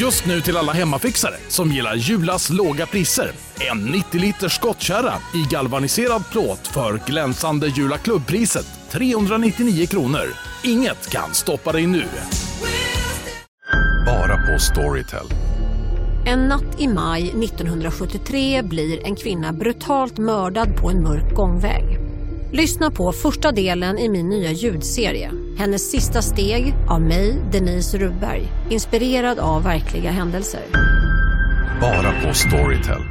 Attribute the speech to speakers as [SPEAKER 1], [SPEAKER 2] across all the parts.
[SPEAKER 1] Just nu till alla hemmafixare som gillar Julas låga priser. En 90 liters skottkärra i galvaniserad plåt för glänsande Jula klubbpriset 399 kronor. Inget kan stoppa dig nu.
[SPEAKER 2] Bara på Storytel.
[SPEAKER 3] En natt i maj 1973 blir en kvinna brutalt mördad på en mörk gångväg. Lyssna på första delen i min nya ljudserie. Hennes sista steg av mig, Denise Rubberg. Inspirerad av verkliga händelser.
[SPEAKER 2] Bara på Storytel.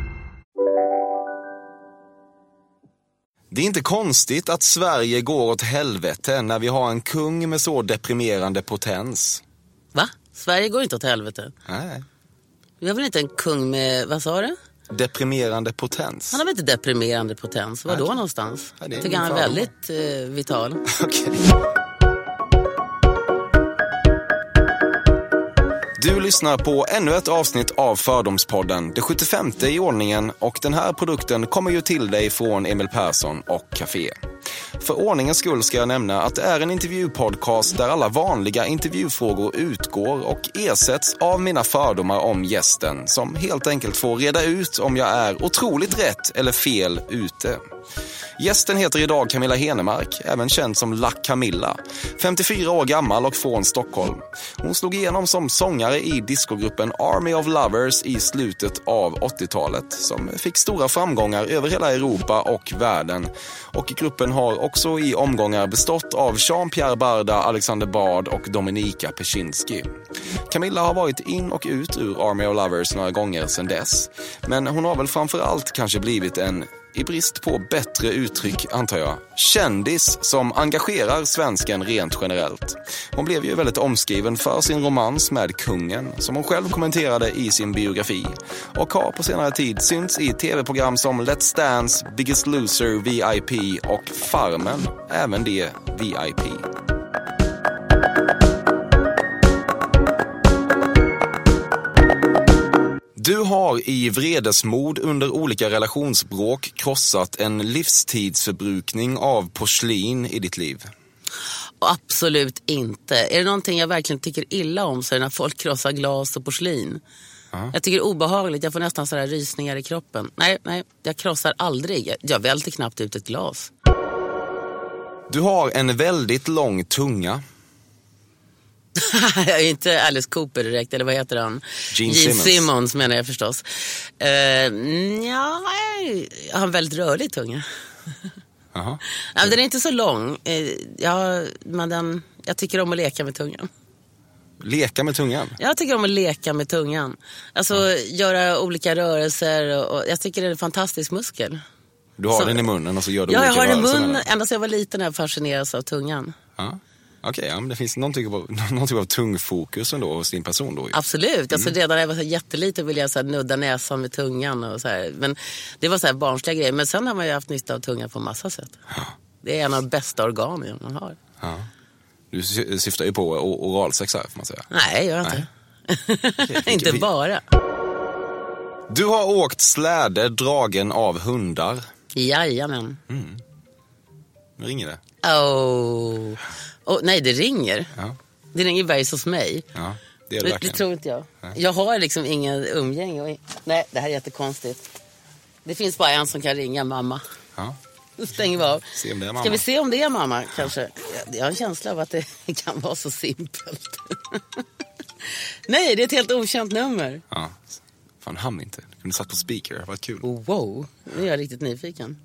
[SPEAKER 4] Det är inte konstigt att Sverige går åt helvete när vi har en kung med så deprimerande potens.
[SPEAKER 5] Va? Sverige går inte åt helvete.
[SPEAKER 4] Nej.
[SPEAKER 5] Vi har väl inte en kung med, vad sa du?
[SPEAKER 4] Deprimerande potens.
[SPEAKER 5] Han har väl inte deprimerande potens? Var då någonstans?
[SPEAKER 4] Ja, det är
[SPEAKER 5] Jag tycker han är väldigt eh, vital.
[SPEAKER 4] Okej. Du lyssnar på ännu ett avsnitt av Fördomspodden, det 75 i ordningen och den här produkten kommer ju till dig från Emil Persson och Café. För ordningens skull ska jag nämna att det är en intervjupodcast där alla vanliga intervjufrågor utgår och ersätts av mina fördomar om gästen som helt enkelt får reda ut om jag är otroligt rätt eller fel ute. Gästen heter idag Camilla Henemark, även känd som La Camilla. 54 år gammal och från Stockholm. Hon slog igenom som sångare i discogruppen Army of Lovers i slutet av 80-talet som fick stora framgångar över hela Europa och världen. Och gruppen har också i omgångar bestått av Jean-Pierre Barda, Alexander Bard och Dominika Peczynski. Camilla har varit in och ut ur Army of Lovers några gånger sedan dess. Men hon har väl framför allt kanske blivit en i brist på bättre uttryck, antar jag, kändis som engagerar svensken rent generellt. Hon blev ju väldigt omskriven för sin romans med kungen, som hon själv kommenterade i sin biografi och har på senare tid synts i tv-program som Let's Dance, Biggest Loser, VIP och Farmen, även det VIP. Du har i vredesmod under olika relationsbråk krossat en livstidsförbrukning av porslin i ditt liv.
[SPEAKER 5] Absolut inte. Är det någonting jag verkligen tycker illa om så är det när folk krossar glas och porslin. Jag tycker det är obehagligt. Jag får nästan sådär rysningar i kroppen. Nej, nej, jag krossar aldrig. Jag- Jag välter knappt ut ett glas.
[SPEAKER 4] Du har en väldigt lång tunga.
[SPEAKER 5] jag är inte Alice Cooper direkt, eller vad heter han?
[SPEAKER 4] Gene Simmons.
[SPEAKER 5] menar jag förstås. Uh, ja, jag har en väldigt rörlig tunga. Nej, men den är inte så lång. Eh, jag, men den, jag tycker om att leka med tungan.
[SPEAKER 4] Leka med tungan.
[SPEAKER 5] Jag tycker om att leka med tungan. Alltså göra olika rörelser. Och, och jag tycker det är en fantastisk muskel.
[SPEAKER 4] Du har
[SPEAKER 5] Så-
[SPEAKER 4] den i munnen och så gör du
[SPEAKER 5] Ja, jag
[SPEAKER 4] olika
[SPEAKER 5] har
[SPEAKER 4] rörelser med
[SPEAKER 5] mun.
[SPEAKER 4] den.
[SPEAKER 5] Ända sedan jag var liten har jag fascinerats av tungan.
[SPEAKER 4] Ja. Okej, ja, men det finns någon typ, av, någon typ av tungfokus ändå hos din person då.
[SPEAKER 5] Absolut. Alltså, redan när jag var så jätteliten ville jag så nudda näsan med tungan. Och så här. Men det var så här barnsliga grejer. Men sen har man ju haft nytta av tungan på massa sätt. Det är en av de bästa organen man har.
[SPEAKER 4] Du sy- syftar ju på oralsex här får man säga.
[SPEAKER 5] Nej, gör jag inte.
[SPEAKER 4] Okej,
[SPEAKER 5] inte bara.
[SPEAKER 4] Du har åkt släde dragen av hundar.
[SPEAKER 5] Jajamän.
[SPEAKER 4] Nu ringer det.
[SPEAKER 5] Oh. Oh. Nej, det ringer.
[SPEAKER 4] Ja,
[SPEAKER 5] Det ringer bergs hos mig.
[SPEAKER 4] ja det är det
[SPEAKER 5] Det, tror inte jag. Jag har liksom ingen umgänge. Och- Nej, det här är jättekonstigt. Det finns bara en som kan ringa mamma.
[SPEAKER 4] Ja.
[SPEAKER 5] Då stänger vi av.
[SPEAKER 4] Se om det är mamma.
[SPEAKER 5] Ska vi se om det är mamma kanske? Jag- har en känsla av att det kan vara så simpelt. Nej, det är ett helt okänt nummer.
[SPEAKER 4] Ja. Fan, han inte. Kunde satt på speaker. Det var kul.
[SPEAKER 5] Wow, nu är jag riktigt nyfiken.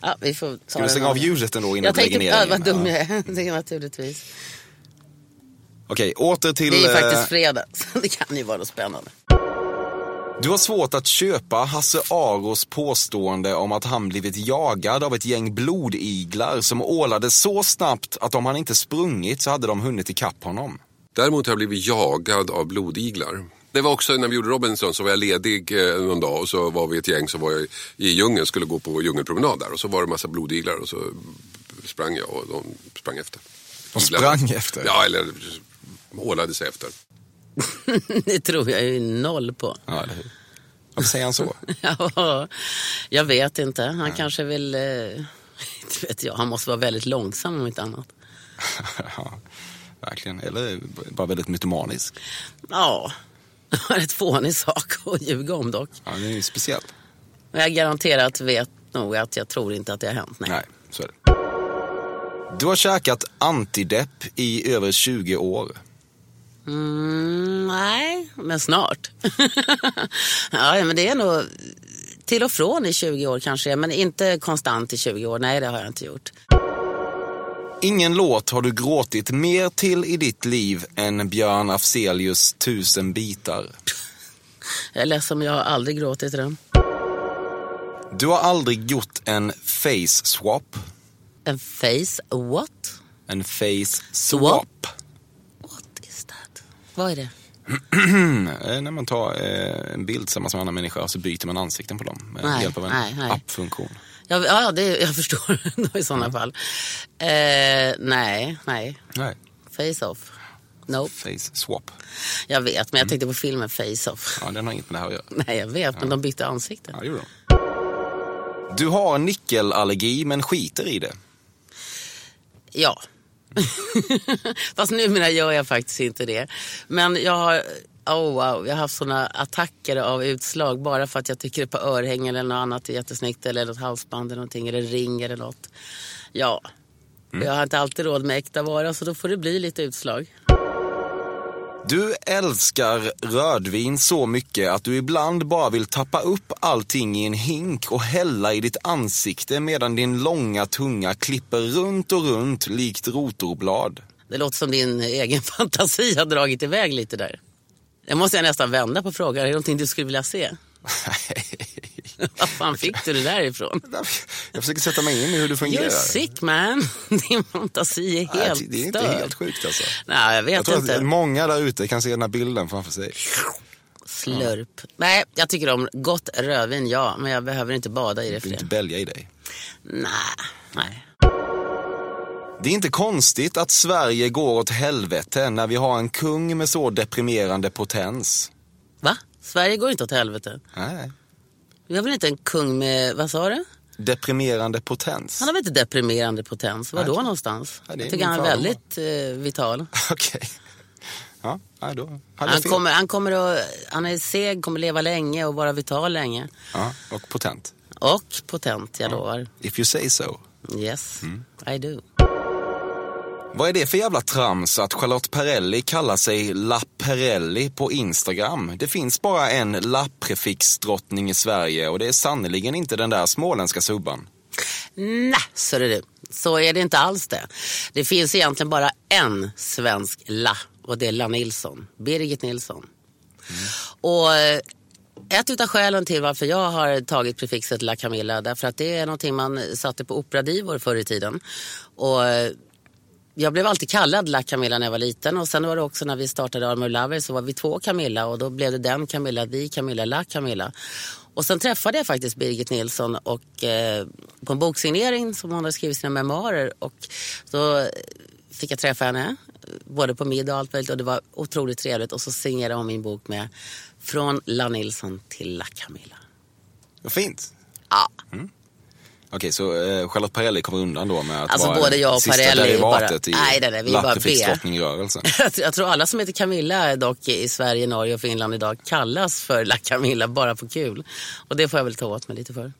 [SPEAKER 5] Ja. vi får ta
[SPEAKER 4] Ska du stänga av ljudet ändå innan
[SPEAKER 5] Jag
[SPEAKER 4] du lägger
[SPEAKER 5] tänkte,
[SPEAKER 4] ner
[SPEAKER 5] ja,
[SPEAKER 4] den?
[SPEAKER 5] vad dum
[SPEAKER 4] Ja.
[SPEAKER 5] jag är. Det är naturligtvis.
[SPEAKER 4] Okej, åter till...
[SPEAKER 5] Det är ju
[SPEAKER 4] eh,
[SPEAKER 5] faktiskt fredag, så det kan ju vara något spännande.
[SPEAKER 4] Du har svårt att köpa Hasse Aros påstående om att han blivit jagad av ett gäng blodiglar som ålade så snabbt att om han inte sprungit så hade de hunnit ikapp honom.
[SPEAKER 6] Däremot har jag blivit jagad av blodiglar. Det var också när vi gjorde Robinson så var jag ledig eh, någon dag och så var vi ett gäng som var i, i djungeln, skulle gå på djungelpromenad där och så var det en massa blodiglar och så sprang jag och de sprang efter.
[SPEAKER 4] De sprang efter?
[SPEAKER 6] Ja, eller ålade sig efter.
[SPEAKER 5] Det tror jag ju noll på.
[SPEAKER 4] Ja, eller hur? Varför säger han så?
[SPEAKER 5] Ja, jag vet inte. Han kanske vill... Eh, inte vet jag. Han måste vara väldigt långsam om inte annat.
[SPEAKER 4] ja, verkligen. Eller bara väldigt mytomanisk.
[SPEAKER 5] Ja. Det är ett fånig sak att ljuga om dock.
[SPEAKER 4] Ja, det är ju speciellt.
[SPEAKER 5] Men jag garanterat vet nog att jag tror inte att det har hänt. Nej.
[SPEAKER 4] Nej, så är det. Du har käkat antidepp i över 20 år.
[SPEAKER 5] Mm, nej, men snart. ja, men det är nog till och från i 20 år kanske, men inte konstant i 20 år. Nej, det har jag inte gjort.
[SPEAKER 4] Ingen låt har du gråtit mer till i ditt liv än Björn Afzelius Tusen bitar.
[SPEAKER 5] Jag är ledsen, men jag har aldrig gråtit i den.
[SPEAKER 4] Du har aldrig gjort en face swap.
[SPEAKER 5] En face what?
[SPEAKER 4] En face
[SPEAKER 5] Swap?
[SPEAKER 4] swap.
[SPEAKER 5] What is that? Vad är det?
[SPEAKER 4] Eh, När man tar eh, en bild tillsammans med en annan människa så byter man ansikten på dem med
[SPEAKER 5] Nej,
[SPEAKER 4] hjälp av en appfunktion.
[SPEAKER 5] Jag, ja, det, jag förstår då i sådana fall. Eh, nej, nej.
[SPEAKER 4] Nej,
[SPEAKER 5] Face off. Nope.
[SPEAKER 4] face swap.
[SPEAKER 5] Jag vet,
[SPEAKER 4] Mm.
[SPEAKER 5] men jag tänkte på filmen Face off.
[SPEAKER 4] Ja, den har inget med det här att göra.
[SPEAKER 5] Nej, jag vet, men de bytte ansikte.
[SPEAKER 4] Ja, det. Du har nickelallergi men skiter i det.
[SPEAKER 5] Ja. Fast numera gör jag faktiskt inte det. Men jag har, oh wow, jag har haft såna attacker av utslag bara för att jag tycker ett par örhängen eller något annat är jättesnyggt. Eller ett halsband eller någonting, eller ring eller något. Ja. Jag har inte alltid råd med äkta vara så då får det bli lite utslag.
[SPEAKER 4] Du älskar rödvin så mycket att du ibland bara vill tappa upp allting i en hink och hälla i ditt ansikte medan din långa tunga klipper runt och runt likt rotorblad.
[SPEAKER 5] Det låter som din egen fantasi har dragit iväg lite där. Det måste jag nästan vända på frågan. Är det någonting du skulle vilja se? Var fan fick du det där ifrån?
[SPEAKER 4] Jag försöker sätta mig in i hur du fungerar.
[SPEAKER 5] You're sick man. Din fantasi är helt
[SPEAKER 4] Nej, det är inte
[SPEAKER 5] störd.
[SPEAKER 4] helt sjukt alltså.
[SPEAKER 5] Nej, jag vet
[SPEAKER 4] Jag tror
[SPEAKER 5] inte.
[SPEAKER 4] att många där ute kan se den här bilden framför sig.
[SPEAKER 5] Slurp. Nej, jag tycker om gott rödvin, ja. Men jag behöver inte bada i det
[SPEAKER 4] Du
[SPEAKER 5] för
[SPEAKER 4] vill inte
[SPEAKER 5] det.
[SPEAKER 4] bälja i dig.
[SPEAKER 5] Nej, nej.
[SPEAKER 4] Det är inte konstigt att Sverige går åt helvete när vi har en kung med så deprimerande potens.
[SPEAKER 5] Va? Sverige går inte åt helvete.
[SPEAKER 4] Nej.
[SPEAKER 5] Vi har väl inte en kung med, vad sa du?
[SPEAKER 4] Deprimerande potens.
[SPEAKER 5] Han har väl inte deprimerande potens? Var då
[SPEAKER 4] Nej.
[SPEAKER 5] någonstans?
[SPEAKER 4] Ja,
[SPEAKER 5] jag tycker han är väldigt eh, vital.
[SPEAKER 4] Okej. Ja, nej, då
[SPEAKER 5] Han, kommer, han, kommer att, han är seg, kommer leva länge och vara vital länge.
[SPEAKER 4] Ja, och potent.
[SPEAKER 5] Och potent, jag lovar.
[SPEAKER 4] If you say so.
[SPEAKER 5] Yes,
[SPEAKER 4] Mm.
[SPEAKER 5] I do.
[SPEAKER 4] Vad är det för jävla trams att Charlotte Perrelli kallar sig La Perrelli på Instagram? Det finns bara en La-prefixdrottning i Sverige och det är sannerligen inte den där småländska subban.
[SPEAKER 5] Nej, så är det. Så är det inte alls det. Det finns egentligen bara en svensk La och det är La Nilsson. Birgit Nilsson. Och eh, ett utav skälen till varför jag har tagit prefixet La Camilla därför att det är någonting man satte på operadivor förr i tiden. Och eh, jag blev alltid kallad La Camilla när jag var liten och sen var det också när vi startade Armor Lover så var vi två Camilla och då blev det den Camilla, vi Camilla, La Camilla. Och sen träffade jag faktiskt Birgit Nilsson och, eh, på en boksignering som hon hade skrivit sina memoarer och då fick jag träffa henne både på middag och allt möjligt och det var otroligt trevligt och så signerade hon min bok med Från La Nilsson till La Camilla.
[SPEAKER 4] Vad fint.
[SPEAKER 5] Ja,
[SPEAKER 4] Okej, så eh, Charlotte Perrelli kommer undan då med att
[SPEAKER 5] Alltså,
[SPEAKER 4] vara
[SPEAKER 5] både jag och
[SPEAKER 4] sista
[SPEAKER 5] Perrelli
[SPEAKER 4] derivatet
[SPEAKER 5] bara-
[SPEAKER 4] i
[SPEAKER 5] Nej, nej, nej, vi. Jag tror- Jag tror alla som heter Camilla dock i Sverige, Norge och Finland idag kallas för La Camilla bara på kul. Och det får jag väl ta åt mig lite för.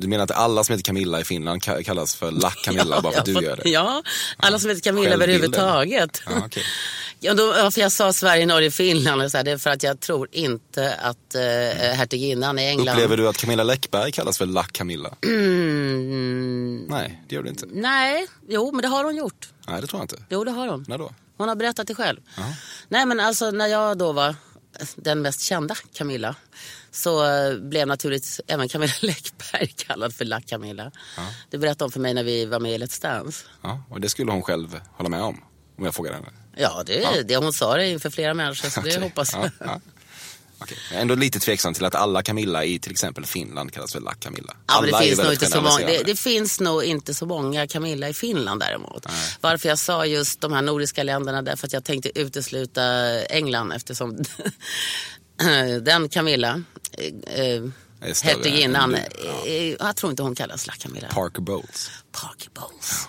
[SPEAKER 4] Du menar att alla som heter Camilla i Finland ka- kallas för La Camilla bara för att du gör det?
[SPEAKER 5] Ja, alla som heter Camilla överhuvudtaget.
[SPEAKER 4] Ja, okej.
[SPEAKER 5] Ja, då, ja, för jag sa Sverige, Norge, Finland. och Så här, det är för att jag tror inte att eh, hertiginnan i England...
[SPEAKER 4] Upplever du att Camilla Läckberg kallas för La Camilla?
[SPEAKER 5] Mm,
[SPEAKER 4] Nej, det gör du inte.
[SPEAKER 5] nej, jo men det har hon gjort.
[SPEAKER 4] Nej, det tror jag inte.
[SPEAKER 5] Jo det har hon.
[SPEAKER 4] När då?
[SPEAKER 5] Hon har berättat det själv. Nej men alltså när jag då var den mest kända Camilla så eh, blev naturligtvis även Camilla Läckberg kallad för La Camilla. Det berättade hon för mig när vi var med i Let's Dance.
[SPEAKER 4] Ja, och det skulle hon själv hålla med om, om jag frågar henne.
[SPEAKER 5] Ja, det, det hon sa det inför flera människor så det hoppas jag.
[SPEAKER 4] Ja, ja. Okej. Jag är ändå lite tveksam till att alla Camilla i till exempel Finland kallas för La Camilla.
[SPEAKER 5] Ja, det, finns nog inte så många, det, det finns nog inte så många Camilla i Finland däremot. Varför jag sa just de här nordiska länderna därför att jag tänkte utesluta England eftersom den Camilla, eh, eh, hertiginnan,
[SPEAKER 4] än du.
[SPEAKER 5] eh, jag tror inte hon kallas La Camilla.
[SPEAKER 4] Parker Bowles.
[SPEAKER 5] Parker Bowles.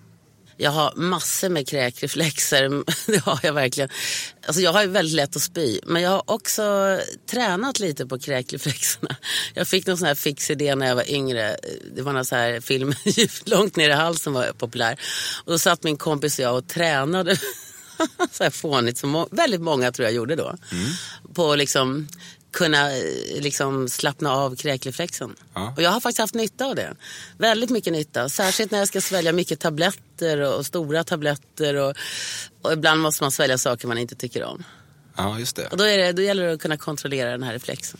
[SPEAKER 5] Jag har massor med kräkreflexer. Det har jag verkligen. Alltså jag har ju väldigt lätt att spy. Men jag har också tränat lite på kräkreflexerna. Jag fick någon sån här fix idé när jag var yngre. Det var någon sån här film långt ner i halsen var populär. Och då satt min kompis och jag och tränade. så här fånigt som må- väldigt många tror jag gjorde då. På liksom kunna eh, liksom slappna av kräkreflexen. Och jag har faktiskt haft nytta av det. Väldigt mycket nytta. Särskilt när jag ska svälja mycket tabletter och, och stora tabletter. Och, och ibland måste man svälja saker man inte tycker om.
[SPEAKER 4] Ja, just det.
[SPEAKER 5] Och då, är det, då gäller det att kunna kontrollera den här reflexen.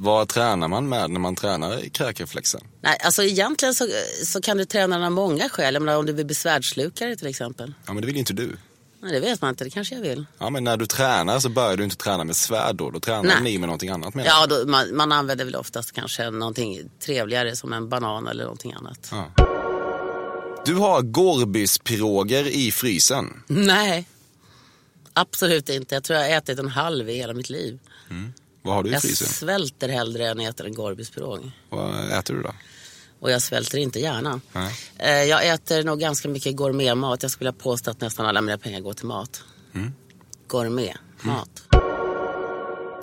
[SPEAKER 4] Vad tränar man med när man tränar i kräkreflexen?
[SPEAKER 5] Nej, alltså egentligen så, så kan du träna den av många skäl. Jag menar, om du vill bli svärdslukare till exempel.
[SPEAKER 4] Ja, men det vill ju inte du.
[SPEAKER 5] Nej, det vet man inte, det kanske jag vill.
[SPEAKER 4] Ja, men när du tränar så börjar du inte träna med svärd då. Då tränar
[SPEAKER 5] Nej.
[SPEAKER 4] ni med någonting annat menar
[SPEAKER 5] Ja, då, man, man använder väl oftast kanske någonting trevligare som en banan eller någonting annat.
[SPEAKER 4] Ja. Du har Gorbys-piroger i frysen.
[SPEAKER 5] Nej, absolut inte. Jag tror jag har ätit en halv i hela mitt liv.
[SPEAKER 4] Vad har du i
[SPEAKER 5] Jag
[SPEAKER 4] frysen?
[SPEAKER 5] svälter hellre än äter en Gorbyspirog.
[SPEAKER 4] Vad äter du då?
[SPEAKER 5] Och jag svälter inte gärna.
[SPEAKER 4] Nej.
[SPEAKER 5] Eh, Jag äter nog ganska mycket gourmetmat. Jag skulle påstå att nästan alla mina pengar går till mat.
[SPEAKER 4] Mm.
[SPEAKER 5] Gourmetmat.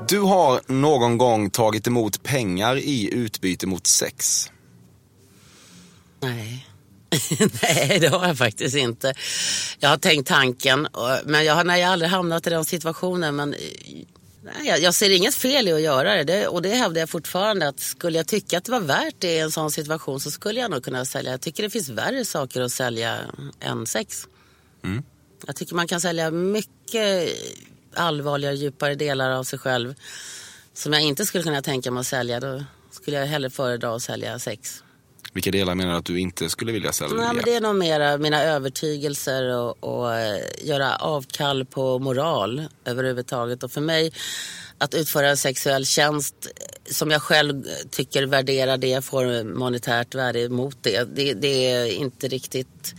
[SPEAKER 4] Du har någon gång tagit emot pengar i utbyte mot sex.
[SPEAKER 5] Nej. Nej, det har jag faktiskt inte. Jag har tänkt tanken, men jag har, nej, jag har aldrig hamnat i den situationen. Men, nej, jag, ser inget fel i att göra det. det. Och det hävdar jag fortfarande. att Skulle jag tycka att det var värt det i en sån situation så skulle jag nog kunna sälja. Jag tycker det finns värre saker att sälja än sex. Jag tycker man kan sälja mycket allvarligare, djupare delar av sig själv. Som jag inte skulle kunna tänka mig att sälja. Då skulle jag hellre föredra att sälja sex.
[SPEAKER 4] Vilka delar menar du att du inte skulle vilja sälja?
[SPEAKER 5] Nej, men det är nog mera mina övertygelser och, och eh, göra avkall på moral överhuvudtaget. Och för mig att utföra en sexuell tjänst eh, som jag själv tycker värderar det, får monetärt värde emot det. Det, det är inte riktigt...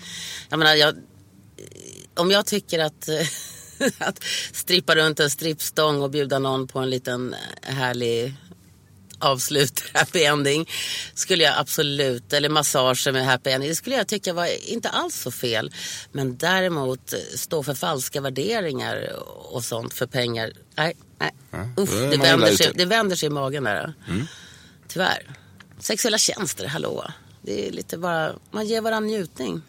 [SPEAKER 5] Jag menar, jag, eh, om jag tycker att, att strippa runt en strippstång och bjuda någon på en liten härlig avslut, happy ending, skulle jag absolut, eller massager med happy ending, det skulle jag tycka var inte alls så fel. Men däremot stå för falska värderingar och sånt för pengar, nej, nej. Uff, det, vänder sig, det vänder sig i magen där. Tyvärr. Sexuella tjänster, hallå. Det är lite bara, man ger varandra njutning.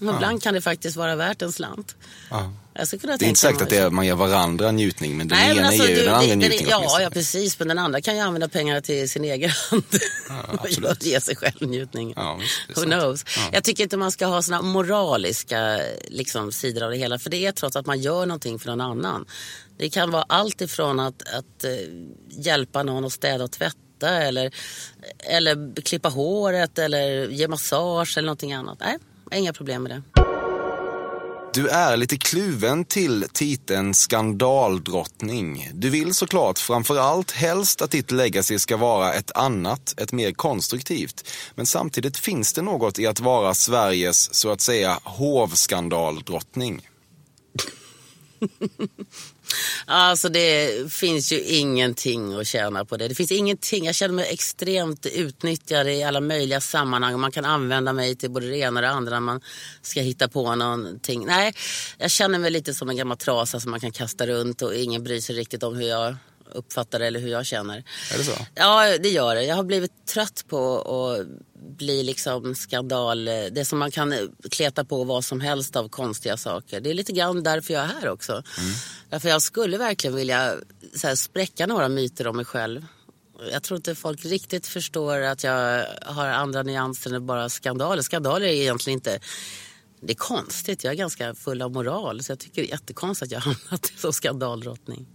[SPEAKER 5] Men ibland kan det faktiskt vara värt en slant.
[SPEAKER 4] Ja.
[SPEAKER 5] Jag skulle kunna
[SPEAKER 4] Det är inte säkert att det är, man ger varandra njutning, men den
[SPEAKER 5] Nej,
[SPEAKER 4] ena
[SPEAKER 5] men alltså,
[SPEAKER 4] ger
[SPEAKER 5] du,
[SPEAKER 4] den andra
[SPEAKER 5] det- det-
[SPEAKER 4] njutning
[SPEAKER 5] Ja,
[SPEAKER 4] åtminstone.
[SPEAKER 5] ja, precis. Men den andra kan ju använda pengarna till sin egen hand. och
[SPEAKER 4] absolut.
[SPEAKER 5] ge sig själv njutning.
[SPEAKER 4] Ja, det
[SPEAKER 5] Who knows?
[SPEAKER 4] Ja.
[SPEAKER 5] Jag tycker inte man ska ha såna moraliska liksom, sidor av det hela. För det är trots att man gör någonting för någon annan. Det kan vara allt ifrån att, att eh, hjälpa någon att städa och tvätta eller, eller klippa håret eller ge massage eller någonting annat. Nej, inga problem med det.
[SPEAKER 4] Du är lite kluven till titeln skandaldrottning. Du vill såklart framförallt helst att ditt legacy ska vara ett annat, ett mer konstruktivt. Men samtidigt finns det något i att vara Sveriges, så att säga, hovskandaldrottning.
[SPEAKER 5] Alltså det finns ju ingenting att tjäna på det. Det finns ingenting. Jag känner mig extremt utnyttjad i alla möjliga sammanhang. Man kan använda mig till både det ena och det andra när man ska hitta på någonting. Nej, jag känner mig lite som en gammal trasa som man kan kasta runt och ingen bryr sig riktigt om hur jag uppfattar det eller hur jag känner.
[SPEAKER 4] Är det så?
[SPEAKER 5] Ja, det gör det. Jag har blivit trött på att bli liksom skandal. Det som man kan kleta på vad som helst av konstiga saker. Det är lite grann därför jag är här också. Därför jag skulle verkligen vilja så här, spräcka några myter om mig själv. Jag tror inte folk riktigt förstår att jag har andra nyanser än bara skandaler. Skandaler är egentligen inte... Det är konstigt. Jag är ganska full av moral. Så jag tycker det är jättekonstigt att jag har hamnat som skandaldrottning.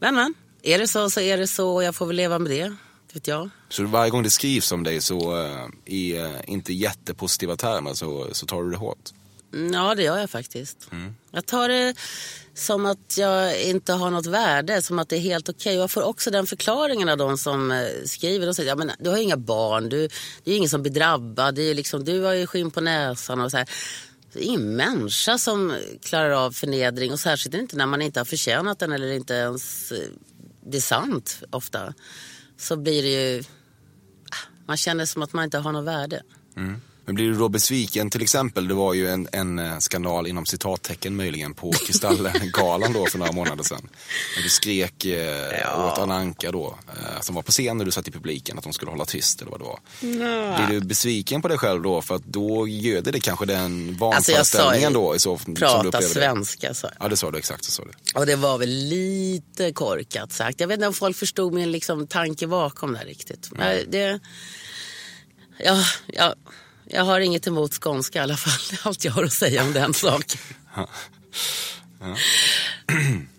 [SPEAKER 5] Men men, är det så så är det så och jag får väl leva med det. Vet jag.
[SPEAKER 4] Så varje gång det skrivs om dig så eh, i eh, inte jättepositiva termer så, så tar du det hårt?
[SPEAKER 5] Mm, Ja, det gör jag faktiskt. Jag tar det som att jag inte har något värde, som att det är helt okej. Och Jag får också den förklaringen av de som eh, skriver. De säger, ja, men du har ju inga barn, du, det är ingen som blir drabbad, det är liksom, du har ju skinn på näsan och så här. Det är ingen människa som klarar av förnedring och särskilt inte när man inte har förtjänat den eller inte ens det är sant ofta. Så blir det ju, ah, man känner som att man inte har något värde. Mm.
[SPEAKER 4] Men blir du då besviken till exempel? Det var ju en, en eh, skandal inom citattecken möjligen på Kristallengalan då för några månader sedan. När du skrek eh, åt Anna Anka då, eh, som var på scen när du satt i publiken, att de skulle hålla tyst eller vad det var. Blir du besviken på dig själv då? För att då göder det kanske den
[SPEAKER 5] Alltså jag sa ju,
[SPEAKER 4] vanföreställningen då i så
[SPEAKER 5] prata svenska sa jag.
[SPEAKER 4] Ja det sa du exakt, så sa du.
[SPEAKER 5] Och det var väl lite korkat sagt. Jag vet inte om folk förstod min liksom, tanke bakom det här riktigt. Men det, ja, ja, jag har inget emot skånska i alla fall. Det är allt jag har att säga om den saken.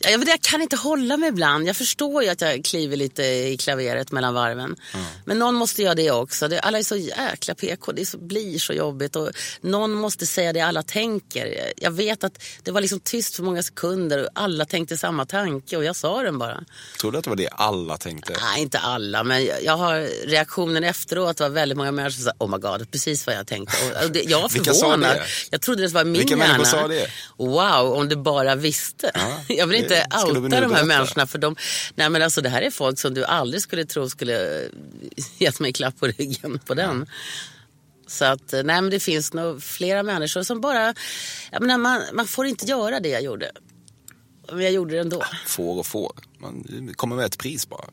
[SPEAKER 5] Jag, jag kan inte hålla mig ibland. Jag förstår ju att jag kliver lite i klaveret mellan varven. Men någon måste göra det också. Det, alla är så jäkla PK. Det så, blir så jobbigt. Och någon måste säga det alla tänker. Jag vet att det var liksom tyst för många sekunder. Och alla tänkte samma tanke och jag sa den bara.
[SPEAKER 4] Tror du att det var det alla tänkte?
[SPEAKER 5] Nej, inte alla. Men jag- jag har reaktionen efteråt var väldigt många människor som sa oh my god, precis vad jag tänkte. Och, det, jag var
[SPEAKER 4] Vilka
[SPEAKER 5] förvånad. Jag trodde det var min
[SPEAKER 4] Vilka
[SPEAKER 5] hjärna.
[SPEAKER 4] människor sa det?
[SPEAKER 5] Wow, om du bara visste.
[SPEAKER 4] Ja,
[SPEAKER 5] vill inte
[SPEAKER 4] du
[SPEAKER 5] outa de här människorna för de, nej men alltså det här är folk som du aldrig skulle tro skulle eh, gett mig klapp på ryggen på den. Så att, eh, nej men det finns nog flera människor som bara, jag menar, man, man får inte göra det jag gjorde. Men jag gjorde det ändå.
[SPEAKER 4] Får och får. Man kommer med ett pris bara.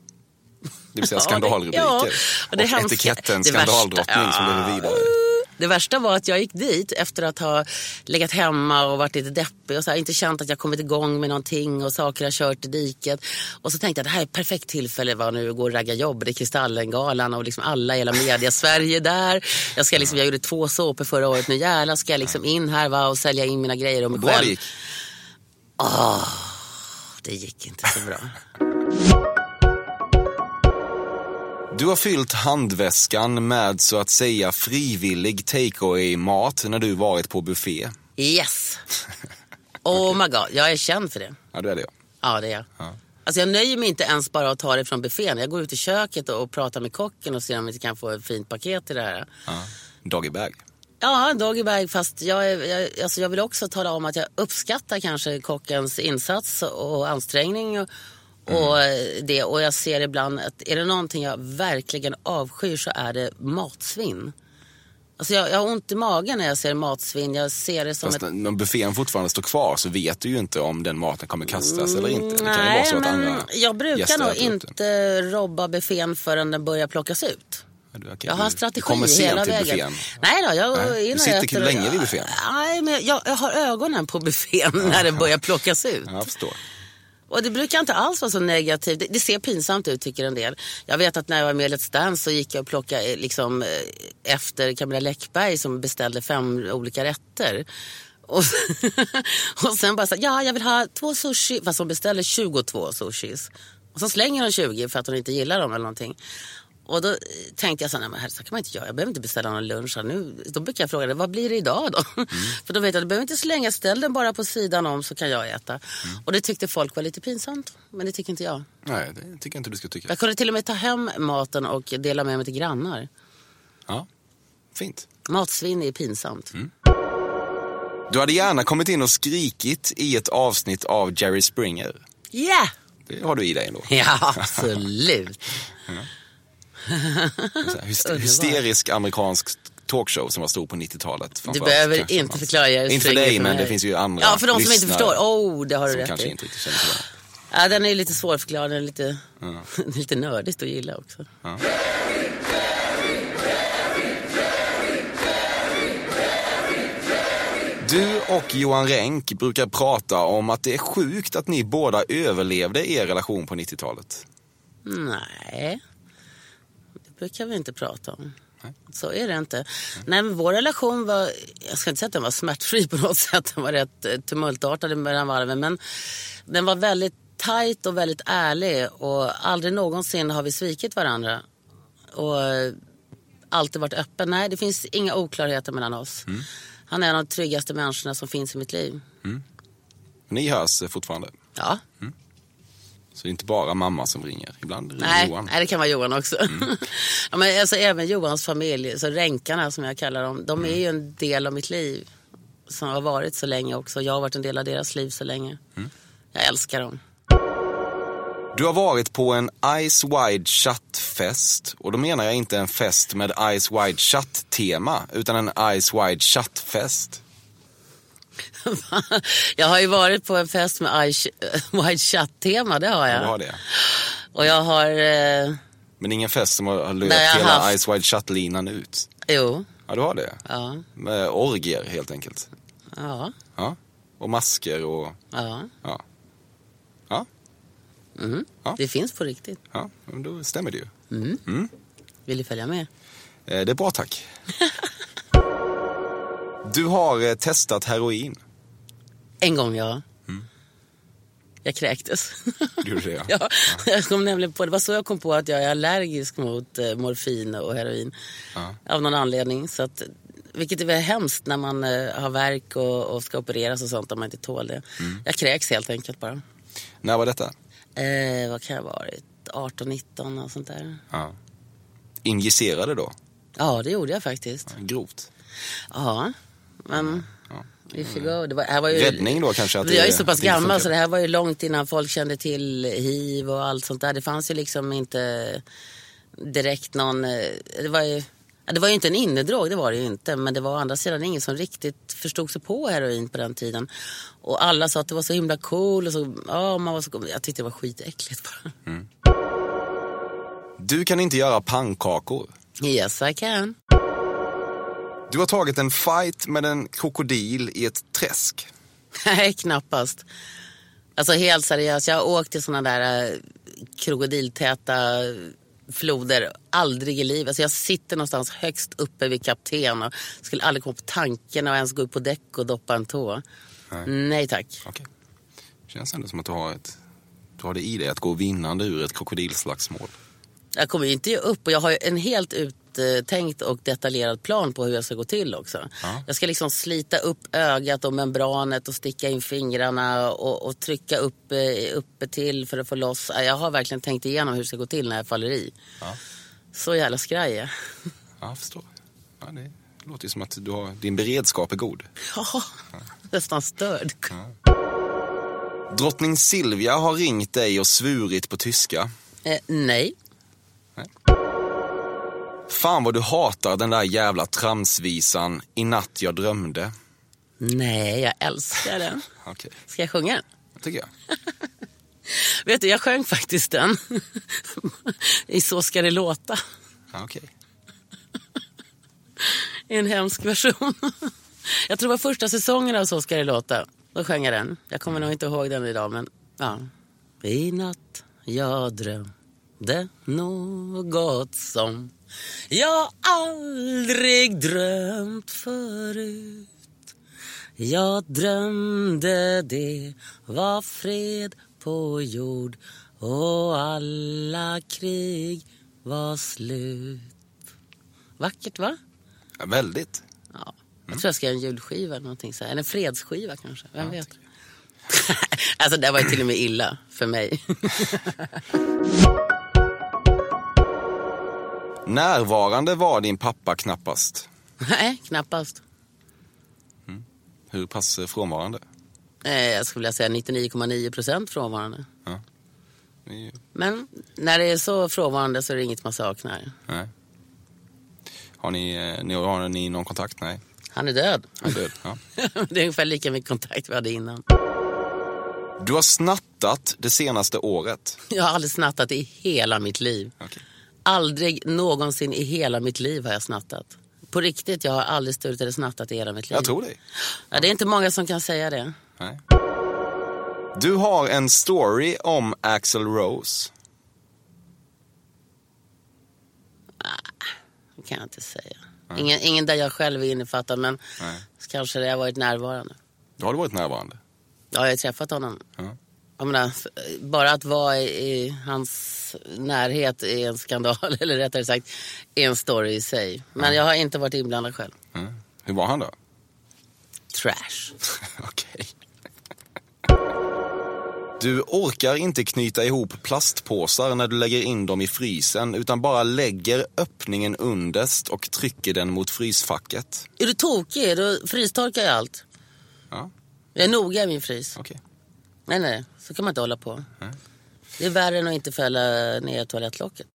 [SPEAKER 4] Det vill säga
[SPEAKER 5] Ja, det-
[SPEAKER 4] skandalrubriker.
[SPEAKER 5] ja,
[SPEAKER 4] och
[SPEAKER 5] det
[SPEAKER 4] etiketten skandaldrottning
[SPEAKER 5] värsta-
[SPEAKER 4] som lever vidare.
[SPEAKER 5] Det värsta var att jag gick dit efter att ha legat hemma och varit lite deppig och så här, inte känt att jag kommit igång med någonting och saker har kört i diket. Och så tänkte jag att det här är ett perfekt tillfälle var nu att gå och ragga jobb. Det är Kristallengalan och liksom alla i hela media Sverige där. Jag, ska liksom, jag gjorde två såpor förra året. Nu jävlar ska jag liksom in här va, och sälja in mina grejer om mig
[SPEAKER 4] Bra det
[SPEAKER 5] själv.
[SPEAKER 4] gick.
[SPEAKER 5] Det gick inte så bra.
[SPEAKER 4] Du har fyllt handväskan med så att säga frivillig takeaway-mat när du varit på buffé.
[SPEAKER 5] Yes! Oh my god, jag är känd för det.
[SPEAKER 4] Ja, det är det.
[SPEAKER 5] Ja, det är jag. Alltså jag nöjer mig inte ens bara att ta det från buffén. Jag går ut i köket och pratar med kocken och ser om vi kan få ett fint paket till det här.
[SPEAKER 4] Ja. Doggy bag.
[SPEAKER 5] Ja, doggybag. Fast jag, är, jag, alltså jag vill också tala om att jag uppskattar kanske kockens insats och ansträngning. Och, och, det, och jag ser ibland att är det någonting jag verkligen avskyr så är det matsvinn. Alltså jag, jag har ont i magen när jag ser matsvinn. Jag ser det som
[SPEAKER 4] Fast
[SPEAKER 5] ett...
[SPEAKER 4] när buffén fortfarande står kvar så vet du ju inte om den maten kommer kastas eller inte. Det kan ju vara så
[SPEAKER 5] men
[SPEAKER 4] andra
[SPEAKER 5] jag brukar nog
[SPEAKER 4] den.
[SPEAKER 5] inte robba buffén förrän den börjar plockas ut.
[SPEAKER 4] Du-
[SPEAKER 5] Jag har en strategi
[SPEAKER 4] du kommer sent
[SPEAKER 5] hela
[SPEAKER 4] till
[SPEAKER 5] vägen.
[SPEAKER 4] buffén.
[SPEAKER 5] Nej då, jag
[SPEAKER 4] Nej, du sitter länge vid buffén.
[SPEAKER 5] Nej, men jag, jag har ögonen på buffén när det börjar plockas ut.
[SPEAKER 4] Ja, jag förstår.
[SPEAKER 5] Och det brukar inte alls vara så negativt. Det, det ser pinsamt ut tycker en del. Jag vet att när jag var med i Let's Dance så gick jag och plockade eh, liksom, eh, efter Camilla Läckberg som beställde fem olika rätter. Och, och sen bara så här, ja jag vill ha två sushi, fast hon beställer 22 sushis. Och så slänger hon 20 för att hon inte gillar dem eller någonting. Och då eh, tänkte jag så här, men här, så kan man inte göra. Jag behöver inte beställa någon lunch. här Nu, då brukar jag fråga, vad blir det idag då? för då vet jag, du behöver inte slänga, ställ den bara på sidan om så kan jag äta. Och det tyckte folk var lite pinsamt. Men det tycker inte jag.
[SPEAKER 4] Nej, det tycker jag inte du ska tycka.
[SPEAKER 5] Jag kunde till och med ta hem maten och dela med mig till grannar.
[SPEAKER 4] Ja, fint.
[SPEAKER 5] Matsvinn är pinsamt.
[SPEAKER 4] Du hade gärna kommit in och skrikit i ett avsnitt av Jerry Springer.
[SPEAKER 5] Yeah!
[SPEAKER 4] Det har du i dig ändå.
[SPEAKER 5] Ja, absolut.
[SPEAKER 4] Hyst- hysterisk amerikansk talkshow som var stor på 90-talet.
[SPEAKER 5] Du behöver
[SPEAKER 4] kanske,
[SPEAKER 5] inte förklara Jerry
[SPEAKER 4] Inte för dig, men det finns ju andra
[SPEAKER 5] Ja, för de som inte förstår. Oh, det har du rätt
[SPEAKER 4] kanske
[SPEAKER 5] i.
[SPEAKER 4] inte riktigt känner till det.
[SPEAKER 5] Ja, den är lite svårförklarad, den är lite, lite nördigt att gilla också.
[SPEAKER 4] Du och Johan Renck brukar prata om att det är sjukt att ni båda överlevde er relation på 90-talet.
[SPEAKER 5] Nej, brukar vi inte prata om. Så är det inte. Nej, men vår relation var, jag ska inte säga att den var smärtfri på något sätt. Den var rätt eh, tumultartad mellan varven. Men den var väldigt tajt och väldigt ärlig. Och aldrig någonsin har vi svikit varandra. Och eh, alltid varit öppen. Nej, det finns inga oklarheter mellan oss. Han är en av de tryggaste människorna som finns i mitt liv.
[SPEAKER 4] Ni hörs fortfarande.
[SPEAKER 5] Ja,
[SPEAKER 4] Så det är inte bara mamma som ringer. Ibland ringer
[SPEAKER 5] nej,
[SPEAKER 4] Johan.
[SPEAKER 5] nej det kan vara Johan också. ja, men alltså, även Johans familj, så ränkarna som jag kallar dem, de är ju en del av mitt liv. Som har varit så länge också. Jag har varit en del av deras liv så länge. Jag älskar dem.
[SPEAKER 4] Du har varit på en Ice Wide Shut-fest. Och då menar jag inte en fest med Ice Wide Shut-tema, utan en Ice Wide Shut-fest.
[SPEAKER 5] jag har ju varit på en fest med White Chat-tema, det har jag.
[SPEAKER 4] Du har det.
[SPEAKER 5] Och jag har, eh,
[SPEAKER 4] Men ingen fest som har löpt hela
[SPEAKER 5] haft-
[SPEAKER 4] Ice Wide Shut-linan ut.
[SPEAKER 5] jo,
[SPEAKER 4] Ja, du har det.
[SPEAKER 5] ja,
[SPEAKER 4] Med orgier helt enkelt.
[SPEAKER 5] ja,
[SPEAKER 4] Ja. Och masker och...
[SPEAKER 5] ja.
[SPEAKER 4] Ja. Ja, Ja.
[SPEAKER 5] Det finns på riktigt.
[SPEAKER 4] ja men då stämmer det ju.
[SPEAKER 5] Vill du följa med?
[SPEAKER 4] Eh, Det är bra tack. Du har eh, testat heroin.
[SPEAKER 5] En gång, ja. Jag kräktes.
[SPEAKER 4] Gjorde det,
[SPEAKER 5] ja, jag kom nämligen på, det var så jag kom på att jag är allergisk mot eh, morfin och heroin. Av någon anledning. Så att, vilket är väl hemskt när man eh, har värk och, och ska opereras och sånt om man inte tål det. Jag kräks helt enkelt bara.
[SPEAKER 4] När var detta?
[SPEAKER 5] Eh, vad kan jag ha varit? 18, 19 och sånt där.
[SPEAKER 4] Ja. Injicerade då?
[SPEAKER 5] Ja, det gjorde jag faktiskt.
[SPEAKER 4] Grovt.
[SPEAKER 5] Ja, men... If you go. Det var, här var ju,
[SPEAKER 4] Räddning då kanske? Att
[SPEAKER 5] jag är så pass gammal
[SPEAKER 4] funkar.
[SPEAKER 5] så det här var ju långt innan folk kände till hiv och allt sånt där. Det fanns ju liksom inte direkt någon... eh, Det var ju, ja, det var ju inte en innedrog, det var det ju inte. Men det var å andra sidan ingen som riktigt förstod sig på heroin på den tiden. Och alla sa att det var så himla cool och så... Ja, man var så, jag tyckte det var skitäckligt bara.
[SPEAKER 4] Du kan inte göra pannkakor.
[SPEAKER 5] Yes, I can.
[SPEAKER 4] Du har tagit en fight med en krokodil i ett träsk.
[SPEAKER 5] Nej, knappast. Alltså helt seriöst, jag har åkt till såna där eh, krokodiltäta floder. Aldrig i livet. Alltså jag sitter någonstans högst uppe vid kapten och skulle aldrig komma på tanken att ens gå upp på däck och doppa en tå. Nej, tack.
[SPEAKER 4] Okej. Känns ändå som att du har, ett, du har det i dig att gå vinnande ur ett krokodilslagsmål.
[SPEAKER 5] Jag kommer ju inte ge upp och jag har en helt uttänkt och detaljerad plan på hur jag ska gå till också. Jag ska liksom slita upp ögat och membranet och sticka in fingrarna och, och trycka upp, eh, uppe till för att få loss. Jag har verkligen tänkt igenom hur det ska gå till när jag faller i. Så jävla skraj jag.
[SPEAKER 4] Ja, jag förstår. Ja, det låter ju som att du har, din beredskap är god.
[SPEAKER 5] Ja, nästan störd.
[SPEAKER 4] Drottning Silvia har ringt dig och svurit på tyska.
[SPEAKER 5] Eh, nej.
[SPEAKER 4] Fan vad du hatar den där jävla tramsvisan I natt jag drömde.
[SPEAKER 5] Nej, jag älskar den.
[SPEAKER 4] Okej,
[SPEAKER 5] Ska jag sjunga den?
[SPEAKER 4] tycker jag.
[SPEAKER 5] Vet du, jag sjöng faktiskt den. I Så ska det låta.
[SPEAKER 4] Ja, okej.
[SPEAKER 5] I en hemsk version. Jag tror det var första säsongen av Så ska det låta. Då sjöng jag den. Jag kommer nog inte ihåg den idag, men ja. I natt jag drömde något som jag aldrig drömt förut. Jag drömde det var fred på jord och alla krig var slut. Vackert, va?
[SPEAKER 4] Ja, väldigt.
[SPEAKER 5] Ja. Jag tror jag ska göra en julskiva eller någonting så här. Eller en fredsskiva kanske. Vem vet? alltså det var ju till och med illa för mig.
[SPEAKER 4] Närvarande var din pappa knappast.
[SPEAKER 5] Nej, knappast.
[SPEAKER 4] Hur pass eh, frånvarande?
[SPEAKER 5] Eh, jag skulle vilja säga 99,9 procent frånvarande.
[SPEAKER 4] Är ju-
[SPEAKER 5] Men när det är så frånvarande så är det inget man saknar.
[SPEAKER 4] Nej. Har ni, eh, ni, har ni någon kontakt? Nej.
[SPEAKER 5] Han är död.
[SPEAKER 4] Han är död. Ja.
[SPEAKER 5] det är ungefär lika mycket kontakt vi hade innan.
[SPEAKER 4] Du har snattat det senaste året.
[SPEAKER 5] Jag har aldrig snattat i hela mitt liv.
[SPEAKER 4] Okej.
[SPEAKER 5] Aldrig någonsin i hela mitt liv har jag snattat. På riktigt, jag har aldrig stulit eller snattat i hela mitt liv.
[SPEAKER 4] Jag tror dig.
[SPEAKER 5] Ja, det är inte många som kan säga det.
[SPEAKER 4] Nej. Du har en story om Axel Rose.
[SPEAKER 5] Det kan jag inte säga. Ingen, ingen där jag själv är innefattad, men
[SPEAKER 4] Nej.
[SPEAKER 5] kanske det har varit närvarande.
[SPEAKER 4] Då har du varit närvarande.
[SPEAKER 5] Ja, jag har träffat honom.
[SPEAKER 4] Ja.
[SPEAKER 5] Jag menar, bara att vara i, hans närhet är en skandal, eller rättare sagt är en story i sig. Men jag har inte varit inblandad själv.
[SPEAKER 4] Mm. Hur var han då?
[SPEAKER 5] Trash.
[SPEAKER 4] Okej. Du orkar inte knyta ihop plastpåsar när du lägger in dem i frysen utan bara lägger öppningen underst och trycker den mot frysfacket.
[SPEAKER 5] Är du tokig? Då frystorkar jag allt.
[SPEAKER 4] Ja,
[SPEAKER 5] Jag är noga i min frys.
[SPEAKER 4] okej.
[SPEAKER 5] Nej, nej, så kan man inte hålla på. Det är värre än att inte fälla ner toalettlocket.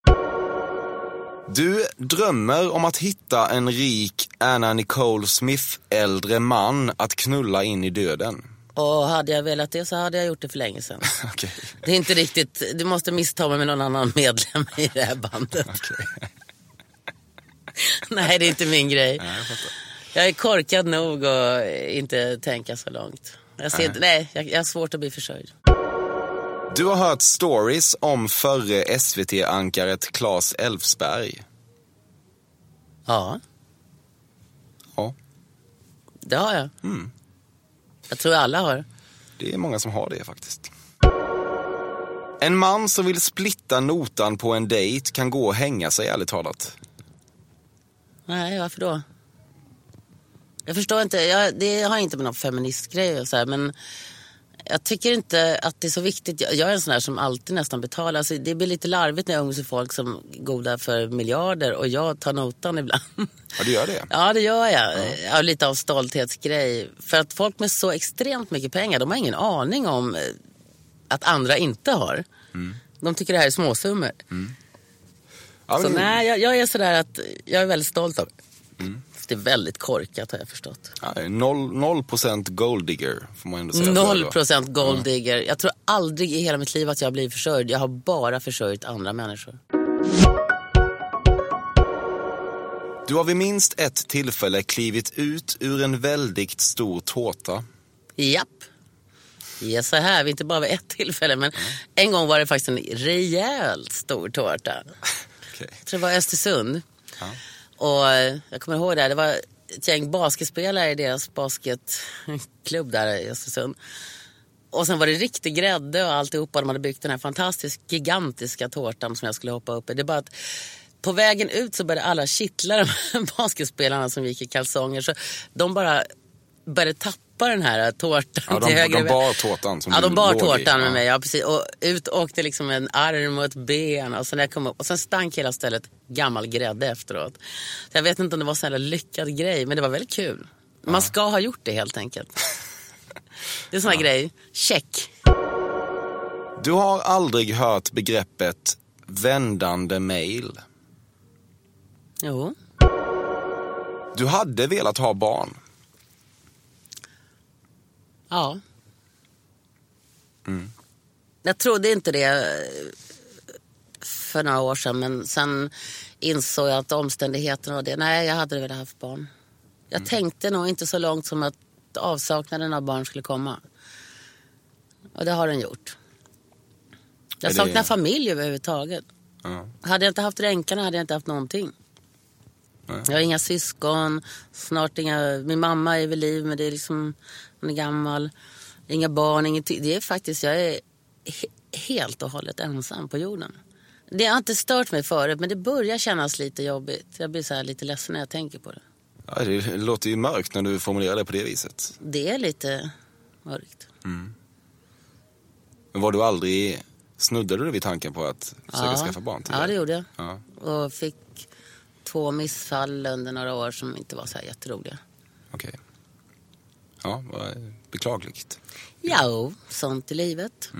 [SPEAKER 4] Du drömmer om att hitta en rik Anna Nicole Smith äldre man att knulla in i döden.
[SPEAKER 5] Och hade jag velat det så hade jag gjort det för länge sedan.
[SPEAKER 4] Okej.
[SPEAKER 5] Det är inte riktigt, du måste missta mig med någon annan medlem i det här bandet. Nej, det är inte min grej. jag är korkad nog och inte tänka så långt. Jag, ser, inte- nej, jag, jag har svårt att bli försörjd.
[SPEAKER 4] Du har hört stories om förre SVT-ankaret Claes Elfsberg.
[SPEAKER 5] Ja,
[SPEAKER 4] Ja,
[SPEAKER 5] det har jag. Jag tror alla har.
[SPEAKER 4] det är många som har det faktiskt. En man som vill splitta notan på en dejt kan gå och hänga sig ärligt talat.
[SPEAKER 5] Nej, varför då? Jag förstår inte, jag, det har inte med någon feministgrej och så här, men jag tycker inte att det är så viktigt. Jag, jag är en sån där som alltid nästan betalar. Alltså, det blir lite larvigt när jag umgås med folk som godar för miljarder och jag tar notan ibland.
[SPEAKER 4] Ja, du gör det?
[SPEAKER 5] Ja, det gör jag. Ja. lite av stolthetsgrej. För att folk med så extremt mycket pengar, de har ingen aning om eh, att andra inte har. De tycker det här är småsummor.
[SPEAKER 4] Ja,
[SPEAKER 5] Så
[SPEAKER 4] men-
[SPEAKER 5] nej, jag, jag är sådär att jag är väldigt stolt av det. Fast det är väldigt korkat har jag förstått.
[SPEAKER 4] Ja, noll, noll procent golddigger får man ändå säga.
[SPEAKER 5] Noll procent golddigger. Jag tror aldrig i hela mitt liv att jag har blivit försörjd. Jag har bara försörjt andra människor.
[SPEAKER 4] Du har vid minst ett tillfälle klivit ut ur en väldigt stor tårta.
[SPEAKER 5] Japp. Yes, så här. Inte bara vid ett tillfälle, men en gång var det faktiskt en rejält stor tårta.
[SPEAKER 4] Okej.
[SPEAKER 5] Jag tror det var Östersund. Och jag kommer ihåg det, här, det var ett gäng basketspelare i deras basketklubb där i Östersund. Och sen var det riktig grädde och alltihopa. De hade byggt den här fantastiskt gigantiska tårtan som jag skulle hoppa upp i. Det är bara att på vägen ut så började alla kittla de här basketspelarna som gick i kalsonger. Så de bara började tappa den här tårtan
[SPEAKER 4] Ja, de-
[SPEAKER 5] till höger
[SPEAKER 4] de bar tårtan som
[SPEAKER 5] Ja, de bar
[SPEAKER 4] låg i.
[SPEAKER 5] tårtan med
[SPEAKER 4] Ja.
[SPEAKER 5] mig. Ja, precis. Och ut åkte liksom en arm och ett ben. Och sen, när jag kom upp, och sen stank hela stället gammal grädde efteråt. Så jag vet inte om det var en här lyckad grej, men det var väldigt kul. Man ska ha gjort det helt enkelt. Det är en sån här grej. Check.
[SPEAKER 4] Du har aldrig hört begreppet vändande mail.
[SPEAKER 5] Jo.
[SPEAKER 4] Du hade velat ha barn.
[SPEAKER 5] Ja. Jag trodde inte det eh, för några år sedan, men sen insåg jag att omständigheterna och det, nej jag hade velat haft barn. Jag tänkte nog inte så långt som att avsaknaden av barn skulle komma. Och det har den gjort. Jag
[SPEAKER 4] det-
[SPEAKER 5] saknar familj överhuvudtaget.
[SPEAKER 4] Ja.
[SPEAKER 5] Hade jag inte haft ränkarna hade jag inte haft någonting. Jag har inga syskon, snart inga... Min mamma är vid liv men det är liksom, hon är gammal. Inga barn, ingenting. Det är faktiskt, jag är he- helt och hållet ensam på jorden. Det har inte stört mig förut men det börjar kännas lite jobbigt. Jag blir så här lite ledsen när jag tänker på det.
[SPEAKER 4] Ja, det låter ju mörkt när du formulerar det på det viset.
[SPEAKER 5] Det är lite mörkt.
[SPEAKER 4] Men var du aldrig, snuddade du vid tanken på att försöka
[SPEAKER 5] Ja.
[SPEAKER 4] skaffa barn?
[SPEAKER 5] Ja, det gjorde jag.
[SPEAKER 4] Ja.
[SPEAKER 5] Och fick två missfall under några år som inte var så här jätteroliga.
[SPEAKER 4] Okej. Ja, vad beklagligt.
[SPEAKER 5] Ja, sånt är livet.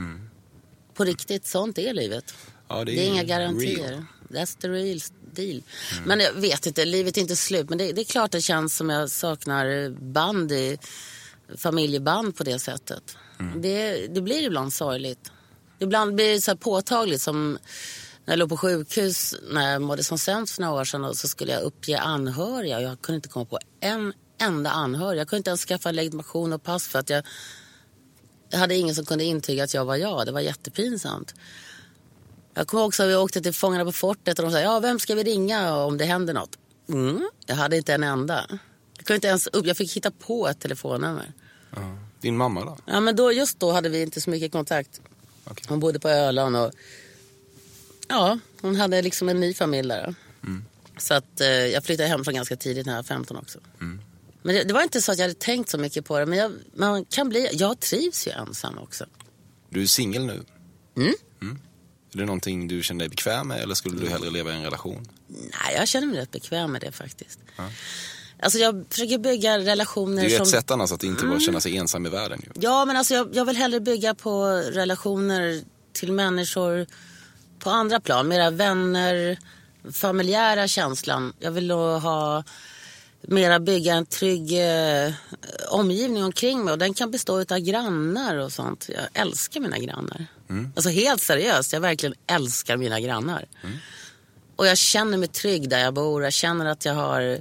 [SPEAKER 5] På riktigt, sånt är livet.
[SPEAKER 4] Ja,
[SPEAKER 5] Det är, inga garantier.
[SPEAKER 4] real.
[SPEAKER 5] That's the real deal. Men jag vet inte, livet är inte slut. Men det, det är klart det känns som jag saknar band i familjeband på det sättet. Det, det blir ibland sorgligt. Ibland blir det så här påtagligt som när jag låg på sjukhus när jag mådde som sämst för några år sedan så skulle jag uppge anhöriga jag kunde inte komma på en enda anhörig. Jag kunde inte ens skaffa legitimation och pass för att jag, jag hade ingen som kunde intyga att jag var jag. Det var jättepinsamt. Jag kommer också att vi åkte till Fångarna på fortet och de sa ja vem ska vi ringa om det händer något? Mm, jag hade inte en enda. Jag, kunde inte ens upp, jag fick hitta på ett telefonnummer.
[SPEAKER 4] Din mamma då?
[SPEAKER 5] Ja, men då, just då hade vi inte så mycket kontakt.
[SPEAKER 4] Okej.
[SPEAKER 5] Hon bodde på Öland och ja, hon hade liksom en ny familj där. Så att eh, jag flyttade hemifrån ganska tidigt när jag var 15 också. Men det, det var inte så att jag hade tänkt så mycket på det. Men jag, man kan bli, jag trivs ju ensam också.
[SPEAKER 4] Du är singel nu.
[SPEAKER 5] Mm.
[SPEAKER 4] Är det någonting du känner dig bekväm med eller skulle du hellre leva i en relation?
[SPEAKER 5] Nej, jag känner mig rätt bekväm med det faktiskt. Alltså jag försöker bygga relationer
[SPEAKER 4] Det är ju
[SPEAKER 5] som...
[SPEAKER 4] ett sätt annars att inte bara känna sig ensam i världen. Ju.
[SPEAKER 5] Ja, men alltså jag, jag vill hellre bygga på relationer till människor på andra plan. Mera vänner, familjära känslan. Jag vill ha mera bygga en trygg eh, omgivning omkring mig. Och den kan bestå av grannar och sånt. Jag älskar mina grannar. Alltså helt seriöst, jag verkligen älskar mina grannar. Och jag känner mig trygg där jag bor. Jag känner att jag har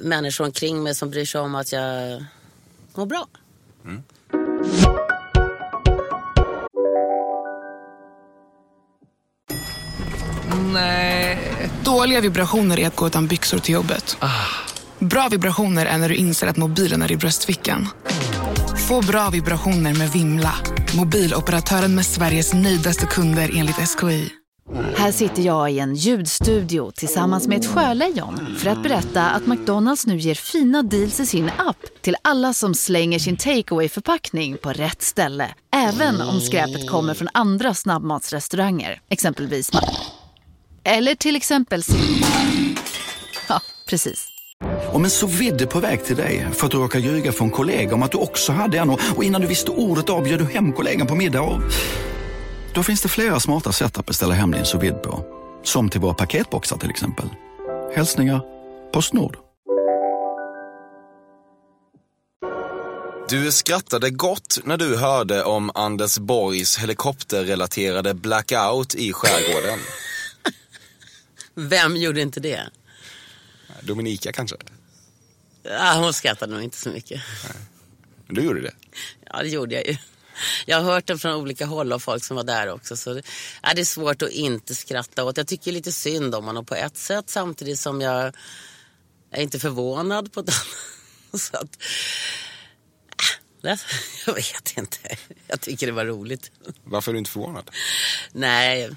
[SPEAKER 5] människor omkring mig som bryr sig om att jag mår bra.
[SPEAKER 7] Dåliga vibrationer är att gå utan byxor till jobbet. Bra vibrationer är när du inser att mobilen är i bröstfickan. Få bra vibrationer med Vimla. Mobiloperatören med Sveriges nöjdaste kunder enligt SKI.
[SPEAKER 8] Här sitter jag i en ljudstudio tillsammans med ett sjölejon för att berätta att McDonalds nu ger fina deals i sin app till alla som slänger sin takeaway förpackning på rätt ställe. Även om skräpet kommer från andra snabbmatsrestauranger, exempelvis Eller till exempel Ja, precis.
[SPEAKER 9] Om en så vidde på väg till dig för att du råkar ljuga från kollega om att du också hade en och innan du visste ordet av du hem kollegan på middag och... Då finns det flera smarta sätt att beställa hem din sous på. Som till våra paketboxar till exempel. Hälsningar Postnord.
[SPEAKER 4] Du skrattade gott när du hörde om Anders Borgs helikopterrelaterade blackout i skärgården.
[SPEAKER 5] Vem gjorde inte det?
[SPEAKER 4] Dominika kanske?
[SPEAKER 5] Ja, hon skrattade nog inte så mycket.
[SPEAKER 4] Men du gjorde det?
[SPEAKER 5] Ja, det gjorde jag ju. Jag har hört det från olika håll av folk som var där också. Så det, ja, det är svårt att inte skratta åt. Jag tycker lite synd om honom på ett sätt samtidigt som jag är inte förvånad på ett annat. Så att, äh, jag vet inte. Jag tycker det var roligt.
[SPEAKER 4] Varför är du inte förvånad?
[SPEAKER 5] Nej,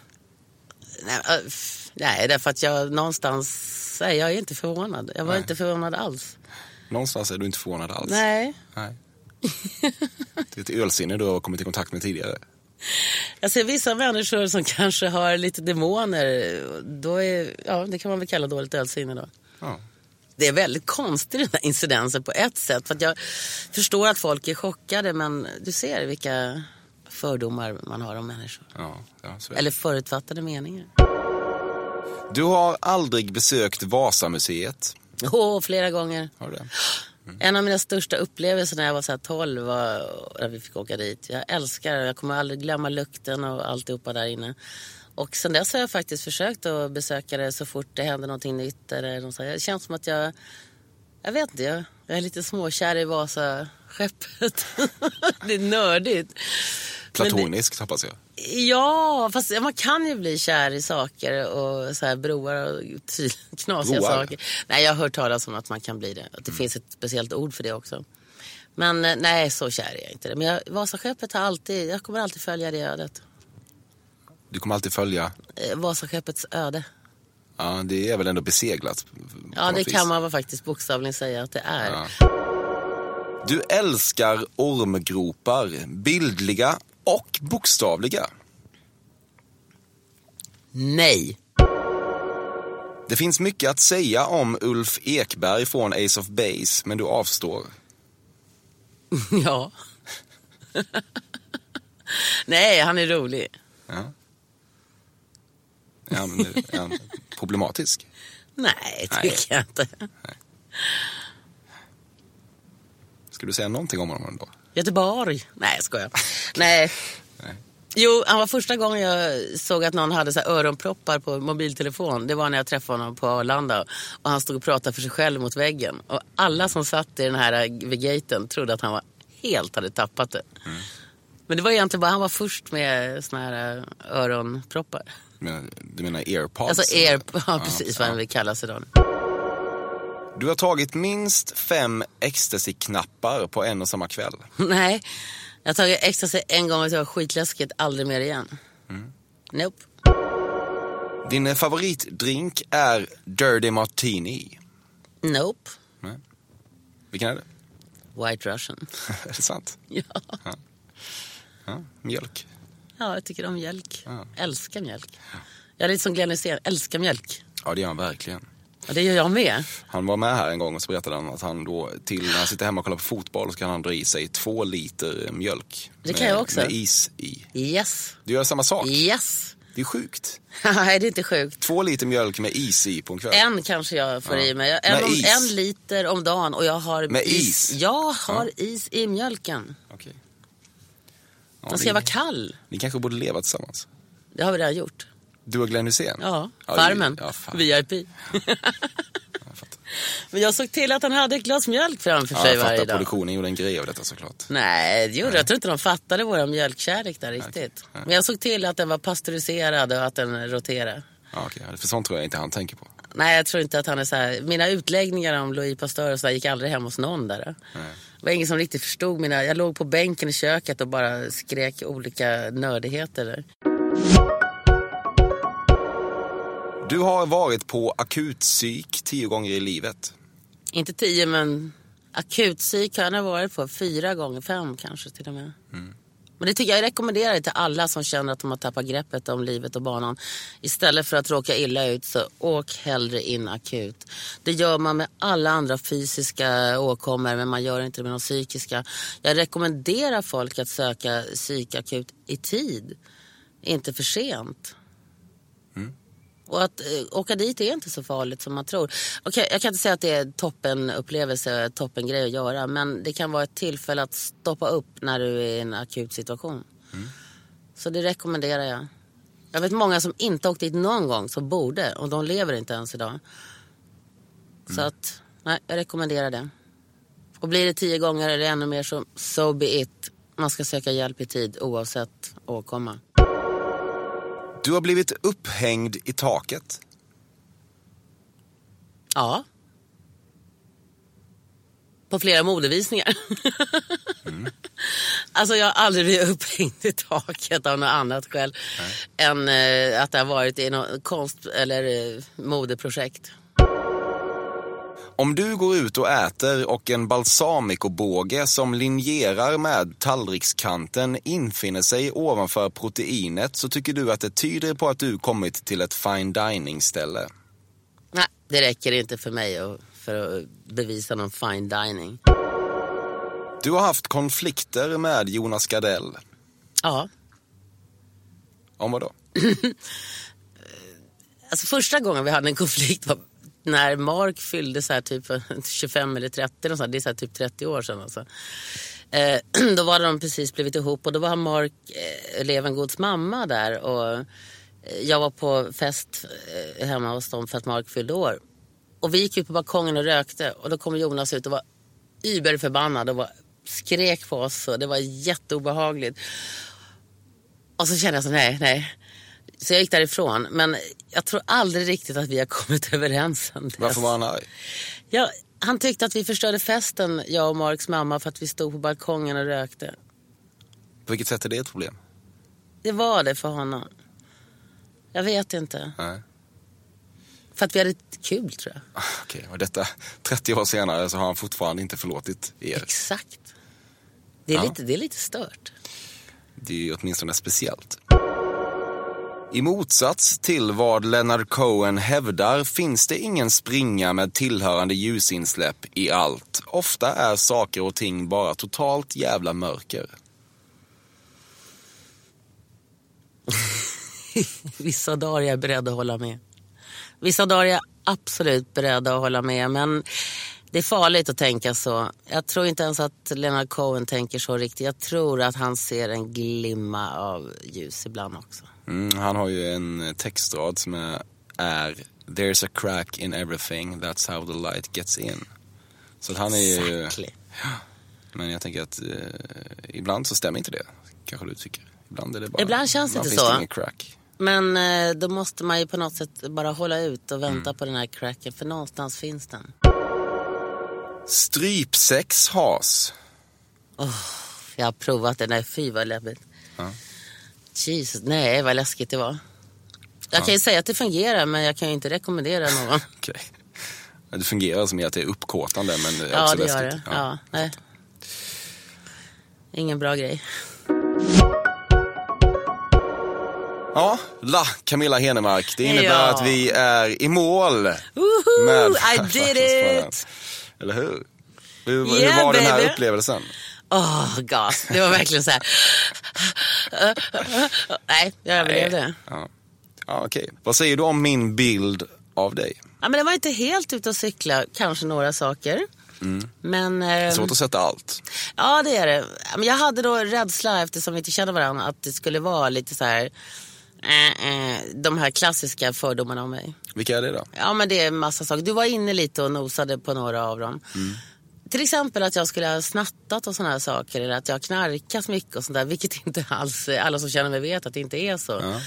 [SPEAKER 5] nej, äh, nej därför att jag någonstans... Nej, jag är inte förvånad. Jag var
[SPEAKER 4] Nej.
[SPEAKER 5] inte förvånad alls.
[SPEAKER 4] Någonstans är du inte förvånad alls.
[SPEAKER 5] Nej.
[SPEAKER 4] Nej. Det är ett ölsinne du har kommit i kontakt med tidigare.
[SPEAKER 5] Jag ser vissa människor som kanske har lite demoner. Då är, ja, det kan man väl kalla dåligt ölsinne då.
[SPEAKER 4] Ja.
[SPEAKER 5] Det är väldigt konstigt den här incidensen på ett sätt. För jag förstår att folk är chockade men du ser vilka fördomar man har om människor.
[SPEAKER 4] Ja, ja.
[SPEAKER 5] Eller förutfattade meningar.
[SPEAKER 4] Du har aldrig besökt Vasamuseet.
[SPEAKER 5] Åh, flera gånger.
[SPEAKER 4] Har du det?
[SPEAKER 5] En av mina största upplevelser när jag var så här 12 var när vi fick åka dit. Jag älskar det. Jag kommer aldrig glömma lukten och alltihopa där inne. Och sen dess har jag faktiskt försökt att besöka det så fort det händer någonting nytt. Eller något. Det känns som att jag, jag vet inte, jag, jag är lite småkär i Vasaskeppet. det är nördigt.
[SPEAKER 4] Platoniskt hoppas jag.
[SPEAKER 5] Ja, fast man kan ju bli kär i saker och så här broar och knasiga
[SPEAKER 4] Broar?
[SPEAKER 5] saker. Nej, jag har hört talas om att man kan bli det. Att det finns ett speciellt ord för det också. Men eh, nej, så kär är jag inte. Men jag, Vasaskeppet har alltid, jag kommer alltid följa det ödet.
[SPEAKER 4] Du kommer alltid följa.
[SPEAKER 5] Eh, Vasaskeppets öde.
[SPEAKER 4] Ja, det är väl ändå beseglat.
[SPEAKER 5] Ja, det
[SPEAKER 4] vis.
[SPEAKER 5] kan man faktiskt bokstavligen säga att det är.
[SPEAKER 4] Ja. Du älskar ormgropar, bildliga och bokstavliga.
[SPEAKER 5] Nej.
[SPEAKER 4] Det finns mycket att säga om Ulf Ekberg från Ace of Base, men du avstår.
[SPEAKER 5] ja. nej, han är rolig.
[SPEAKER 4] Ja. Är han, är han problematisk?
[SPEAKER 5] Nej,
[SPEAKER 4] Nej.
[SPEAKER 5] tycker jag inte.
[SPEAKER 4] Ska du säga någonting om honom då?
[SPEAKER 5] Göteborg. Nej, jag skojar. Nej. Jo, han var första gången jag såg att någon hade så här öronproppar på mobiltelefon. Det var när jag träffade honom på Arlanda. Och han stod och pratade för sig själv mot väggen. Och alla som satt i den här eh, vid gaten trodde att han var helt hade tappat det. Men det var egentligen bara han var först med såna här eh, öronproppar.
[SPEAKER 4] Du menar, du menar airpods?
[SPEAKER 5] Alltså air, ja, precis vad det kallas idag.
[SPEAKER 4] Du har tagit minst fem ecstasy-knappar på en och samma kväll.
[SPEAKER 5] Nej, jag har tagit ecstasy en gång och det var skitläskigt. Aldrig mer igen. Nope.
[SPEAKER 4] Din favoritdrink är Dirty Martini.
[SPEAKER 5] Nope.
[SPEAKER 4] Vilken är det?
[SPEAKER 5] White Russian.
[SPEAKER 4] är det sant?
[SPEAKER 5] Ja.
[SPEAKER 4] Ja, mjölk.
[SPEAKER 5] Ja, jag tycker om mjölk. Älskar mjölk. Jag är lite som Glenn Hysén, älskar mjölk.
[SPEAKER 4] Ja, det gör han verkligen.
[SPEAKER 5] Och det gör jag med.
[SPEAKER 4] Han var med här en gång och så berättade han att han då till när han sitter hemma och kollar på fotboll så kan han dra i sig två liter mjölk.
[SPEAKER 5] Det kan
[SPEAKER 4] med,
[SPEAKER 5] jag också.
[SPEAKER 4] Med is i.
[SPEAKER 5] Yes.
[SPEAKER 4] Du gör samma sak?
[SPEAKER 5] Yes.
[SPEAKER 4] Det är sjukt.
[SPEAKER 5] Nej, det är inte sjukt.
[SPEAKER 4] Två liter mjölk med is i på en kväll.
[SPEAKER 5] En kanske jag får
[SPEAKER 4] Ja.
[SPEAKER 5] i mig. En,
[SPEAKER 4] Med
[SPEAKER 5] om,
[SPEAKER 4] is?
[SPEAKER 5] en liter om dagen och jag har
[SPEAKER 4] Med is?
[SPEAKER 5] Jag har is i mjölken.
[SPEAKER 4] Okej.
[SPEAKER 5] Den ska vara kall.
[SPEAKER 4] Ni kanske borde leva tillsammans?
[SPEAKER 5] Det har vi redan gjort.
[SPEAKER 4] Du och Glenn Hysén?
[SPEAKER 5] Ja, Farmen.
[SPEAKER 4] ja, fan.
[SPEAKER 5] VIP. Men jag såg till att han hade ett glas mjölk framför
[SPEAKER 4] Ja,
[SPEAKER 5] sig
[SPEAKER 4] jag
[SPEAKER 5] varje
[SPEAKER 4] fattar
[SPEAKER 5] dag.
[SPEAKER 4] produktionen gjorde en grej av detta såklart.
[SPEAKER 5] Nej, det gjorde jag. Jag tror inte de fattade våra mjölkkärlek där riktigt. Men jag såg till att den var pasteuriserad och att den roterade.
[SPEAKER 4] Ja, okej. För sånt tror jag inte han tänker på.
[SPEAKER 5] Nej, jag tror inte att han är så här. Mina utläggningar om Louis Pasteur och så där gick aldrig hem hos någon där. Det var ingen som riktigt förstod mina... Jag låg på bänken i köket och bara skrek olika nördigheter där.
[SPEAKER 4] Du har varit på akutpsyk tio gånger i livet.
[SPEAKER 5] Inte tio, men akutpsyk har jag nog varit på fyra gånger, fem kanske till och med. Men det tycker jag, jag rekommenderar det till alla som känner att de har tappat greppet om livet och banan. Istället för att råka illa ut så åk hellre in akut. Det gör man med alla andra fysiska åkommor men man gör inte det med de psykiska. Jag rekommenderar folk att söka psykakut i tid. Inte för sent. Och att eh, åka dit är inte så farligt som man tror. Okej, jag kan inte säga att det är toppen upplevelse, toppen grej att göra. Men det kan vara ett tillfälle att stoppa upp när du är i en akut situation. Så det rekommenderar jag. Jag vet många som inte åkt dit någon gång som borde och de lever inte ens idag. Så att, nej, jag rekommenderar det. Och blir det tio gånger eller ännu mer så so be it. Man ska söka hjälp i tid oavsett åkomma.
[SPEAKER 4] Du har blivit upphängd i taket.
[SPEAKER 5] Ja. På flera modevisningar. Alltså jag har aldrig blivit upphängd i taket av något annat skäl än eh, att det har varit i något konst eller eh, modeprojekt.
[SPEAKER 4] Om du går ut och äter och en balsamicobåge som linjerar med tallrikskanten infinner sig ovanför proteinet så tycker du att det tyder på att du kommit till ett fine dining-ställe.
[SPEAKER 5] Nej, det räcker inte för mig för att bevisa någon fine dining.
[SPEAKER 4] Du har haft konflikter med Jonas Gardell.
[SPEAKER 5] Ja.
[SPEAKER 4] Om vad då?
[SPEAKER 5] Alltså första gången vi hade en konflikt var när Mark fyllde så här typ 25 eller 30, så här, det är så här typ 30 år sedan. Alltså. Eh, då var de precis blivit ihop och då var Mark eh, Levengoods mamma där och eh, jag var på fest eh, hemma hos dem för att Mark fyllde år. Och vi gick ut på balkongen och rökte och då kom Jonas ut och var überförbannad och var, skrek på oss och det var jätteobehagligt. Och så kände jag så nej, nej. Så jag gick därifrån. Men jag tror aldrig riktigt att vi har kommit överens sen dess.
[SPEAKER 4] Varför var han arg?
[SPEAKER 5] Ja, han tyckte att vi förstörde festen, jag och Marks mamma, för att vi stod på balkongen och rökte.
[SPEAKER 4] På vilket sätt är det ett problem?
[SPEAKER 5] Det var det för honom. Jag vet inte.
[SPEAKER 4] Nej.
[SPEAKER 5] För att vi hade kul tror jag.
[SPEAKER 4] Okej, och detta 30 år senare så har han fortfarande inte förlåtit er.
[SPEAKER 5] Exakt. Det är,
[SPEAKER 4] Ja.
[SPEAKER 5] lite, det är lite stört.
[SPEAKER 4] Det är ju åtminstone speciellt. I motsats till vad Leonard Cohen hävdar finns det ingen springa med tillhörande ljusinsläpp i allt. Ofta är saker och ting bara totalt jävla mörker.
[SPEAKER 5] Vissa dagar är jag beredd att hålla med. Vissa dagar är jag absolut beredd att hålla med. Men det är farligt att tänka så. Jag tror inte ens att Leonard Cohen tänker så riktigt. Jag tror att han ser en glimma av ljus ibland också.
[SPEAKER 4] Mm, han har ju en textrad som är, är There's a crack in everything, that's how the light gets in. Så han är ju...
[SPEAKER 5] Exactly.
[SPEAKER 4] Men jag tänker att eh, ibland så stämmer inte det. Kanske du tycker. Ibland är det bara...
[SPEAKER 5] Ibland känns det inte så.
[SPEAKER 4] Ingen crack.
[SPEAKER 5] Men eh, då måste man ju på något sätt bara hålla ut och
[SPEAKER 4] Mm.
[SPEAKER 5] vänta på den här cracken. För någonstans finns den.
[SPEAKER 4] Strypsex has.
[SPEAKER 5] Jag har provat det. Nej, fy vad läbbigt.
[SPEAKER 4] Ja.
[SPEAKER 5] Jesus, nej vad läskigt det var. Jag kan ju säga att det fungerar men jag kan ju inte rekommendera någon.
[SPEAKER 4] Men Det fungerar som i att det är uppkåtande men det är
[SPEAKER 5] ja,
[SPEAKER 4] också
[SPEAKER 5] det gör
[SPEAKER 4] läskigt.
[SPEAKER 5] det. Ja. nej. Ingen bra grej.
[SPEAKER 4] Ja, La Camilla Henemark. Det innebär
[SPEAKER 5] Ja.
[SPEAKER 4] att vi är i mål. Med
[SPEAKER 5] I did it!
[SPEAKER 4] Eller hur? Hur, hur
[SPEAKER 5] Yeah,
[SPEAKER 4] var den här
[SPEAKER 5] baby.
[SPEAKER 4] upplevelsen?
[SPEAKER 5] Åh, oh, gas. Det var verkligen så här. Nej, jag överlevde.
[SPEAKER 4] Ja, ja okej. Vad säger du om min bild av dig?
[SPEAKER 5] Ja, men det var inte helt ute och cykla, kanske några saker. Men... ehm,
[SPEAKER 4] Svårt att sätta allt.
[SPEAKER 5] Ja, det är det. Jag hade då rädsla, eftersom vi inte kände varandra, att det skulle vara lite så här... Eh, eh, de här klassiska fördomarna om mig.
[SPEAKER 4] Vilka är det då?
[SPEAKER 5] Ja, men det är massa saker. Du var inne lite och nosade på några av dem. Till exempel att jag skulle ha snattat och sådana här saker. Eller att jag har knarkat mycket och sånt där. Vilket inte alls, alla som känner mig vet att det inte är så.
[SPEAKER 4] Ja.
[SPEAKER 5] Jag-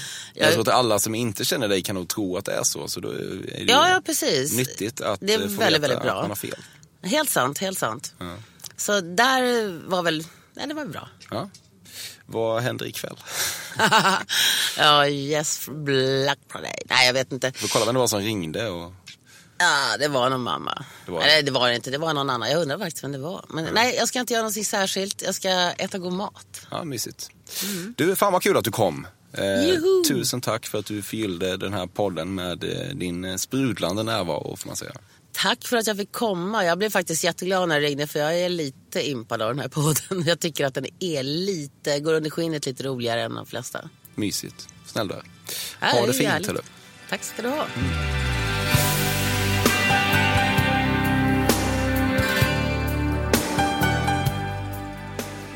[SPEAKER 4] Jag tror att alla som inte känner dig kan nog tro att det är så. Så då är det
[SPEAKER 5] Ja, ja, precis.
[SPEAKER 4] nyttigt att
[SPEAKER 5] Det är
[SPEAKER 4] få
[SPEAKER 5] väldigt,
[SPEAKER 4] veta
[SPEAKER 5] väldigt bra.
[SPEAKER 4] att man har fel.
[SPEAKER 5] Helt sant, helt sant.
[SPEAKER 4] Ja.
[SPEAKER 5] Så där var väl, nej det var bra.
[SPEAKER 4] Ja. Vad händer ikväll?
[SPEAKER 5] ja, yes, Black Friday. Nej, jag vet inte.
[SPEAKER 4] Får kolla vem det var som ringde. Och...
[SPEAKER 5] Ja, det var någon mamma.
[SPEAKER 4] Det var-
[SPEAKER 5] Nej, det var det inte. Det var någon annan. Jag undrar faktiskt vem det var. Men nej, jag ska inte göra någonting särskilt. Jag ska äta god mat.
[SPEAKER 4] Ja, mysigt. Du, fan vad kul att du kom. Eh, tusen tack för att du fyllde den här podden med eh, din eh, sprudlande närvaro, får man säga.
[SPEAKER 5] Tack för att jag fick komma. Jag blev faktiskt jätteglad när det ringde för jag är lite impad av den här podden. Jag tycker att den är lite, går under skinnet lite roligare än de flesta.
[SPEAKER 4] Mysigt. Snäll du är. Ha
[SPEAKER 5] är
[SPEAKER 4] det fint.
[SPEAKER 5] Tack ska du ha.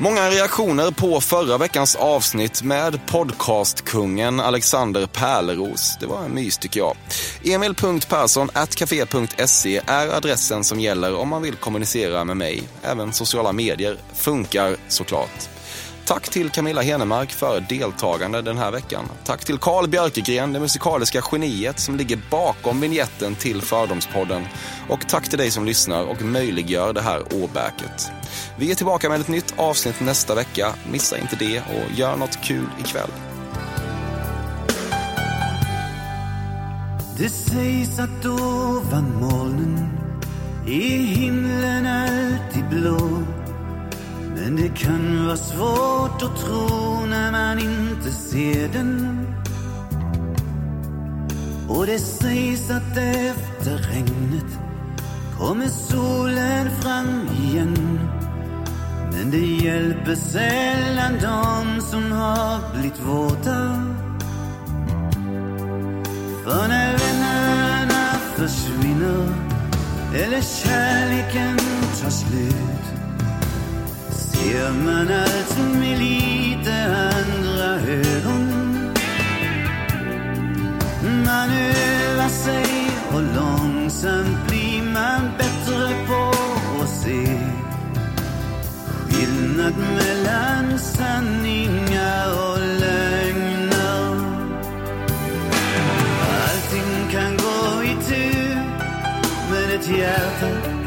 [SPEAKER 4] Många reaktioner på förra veckans avsnitt med podcastkungen Alexander Pärleros. Det var en mys tycker jag. Emil.Persson.café.se är adressen som gäller om man vill kommunicera med mig. Även sociala medier funkar såklart. Tack till Camilla Henemark för deltagande den här veckan. Tack till Carl Björkegren, det musikaliska geniet som ligger bakom vignetten till Fördomspodden. Och tack till dig som lyssnar och möjliggör det här åbäket. Vi är tillbaka med ett nytt avsnitt nästa vecka. Missa inte det och gör något kul ikväll.
[SPEAKER 10] Det sägs att ovan molnen är himlen alltid blå. Men det kan vara svårt att tro när man inte ser den. Och det sägs att efter regnet kommer solen fram igen. Men det hjälper sällan de som har blivit våta. För när vännerna försvinner eller kärleken tar slut ser man allt med lite andra ögon. Man övar sig och långsamt blir man bättre på att se skillnad mellan sanningar och lögner. Allting kan gå i tur men ett hjärta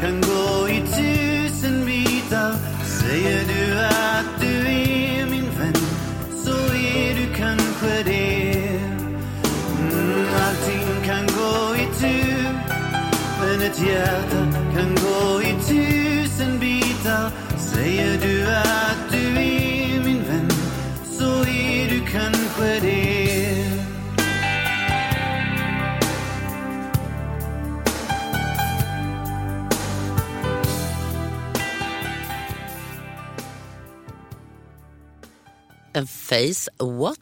[SPEAKER 10] ett hjärta kan gå i tusen bitar Säger du att du är min vän så är du kanske det
[SPEAKER 5] En face what?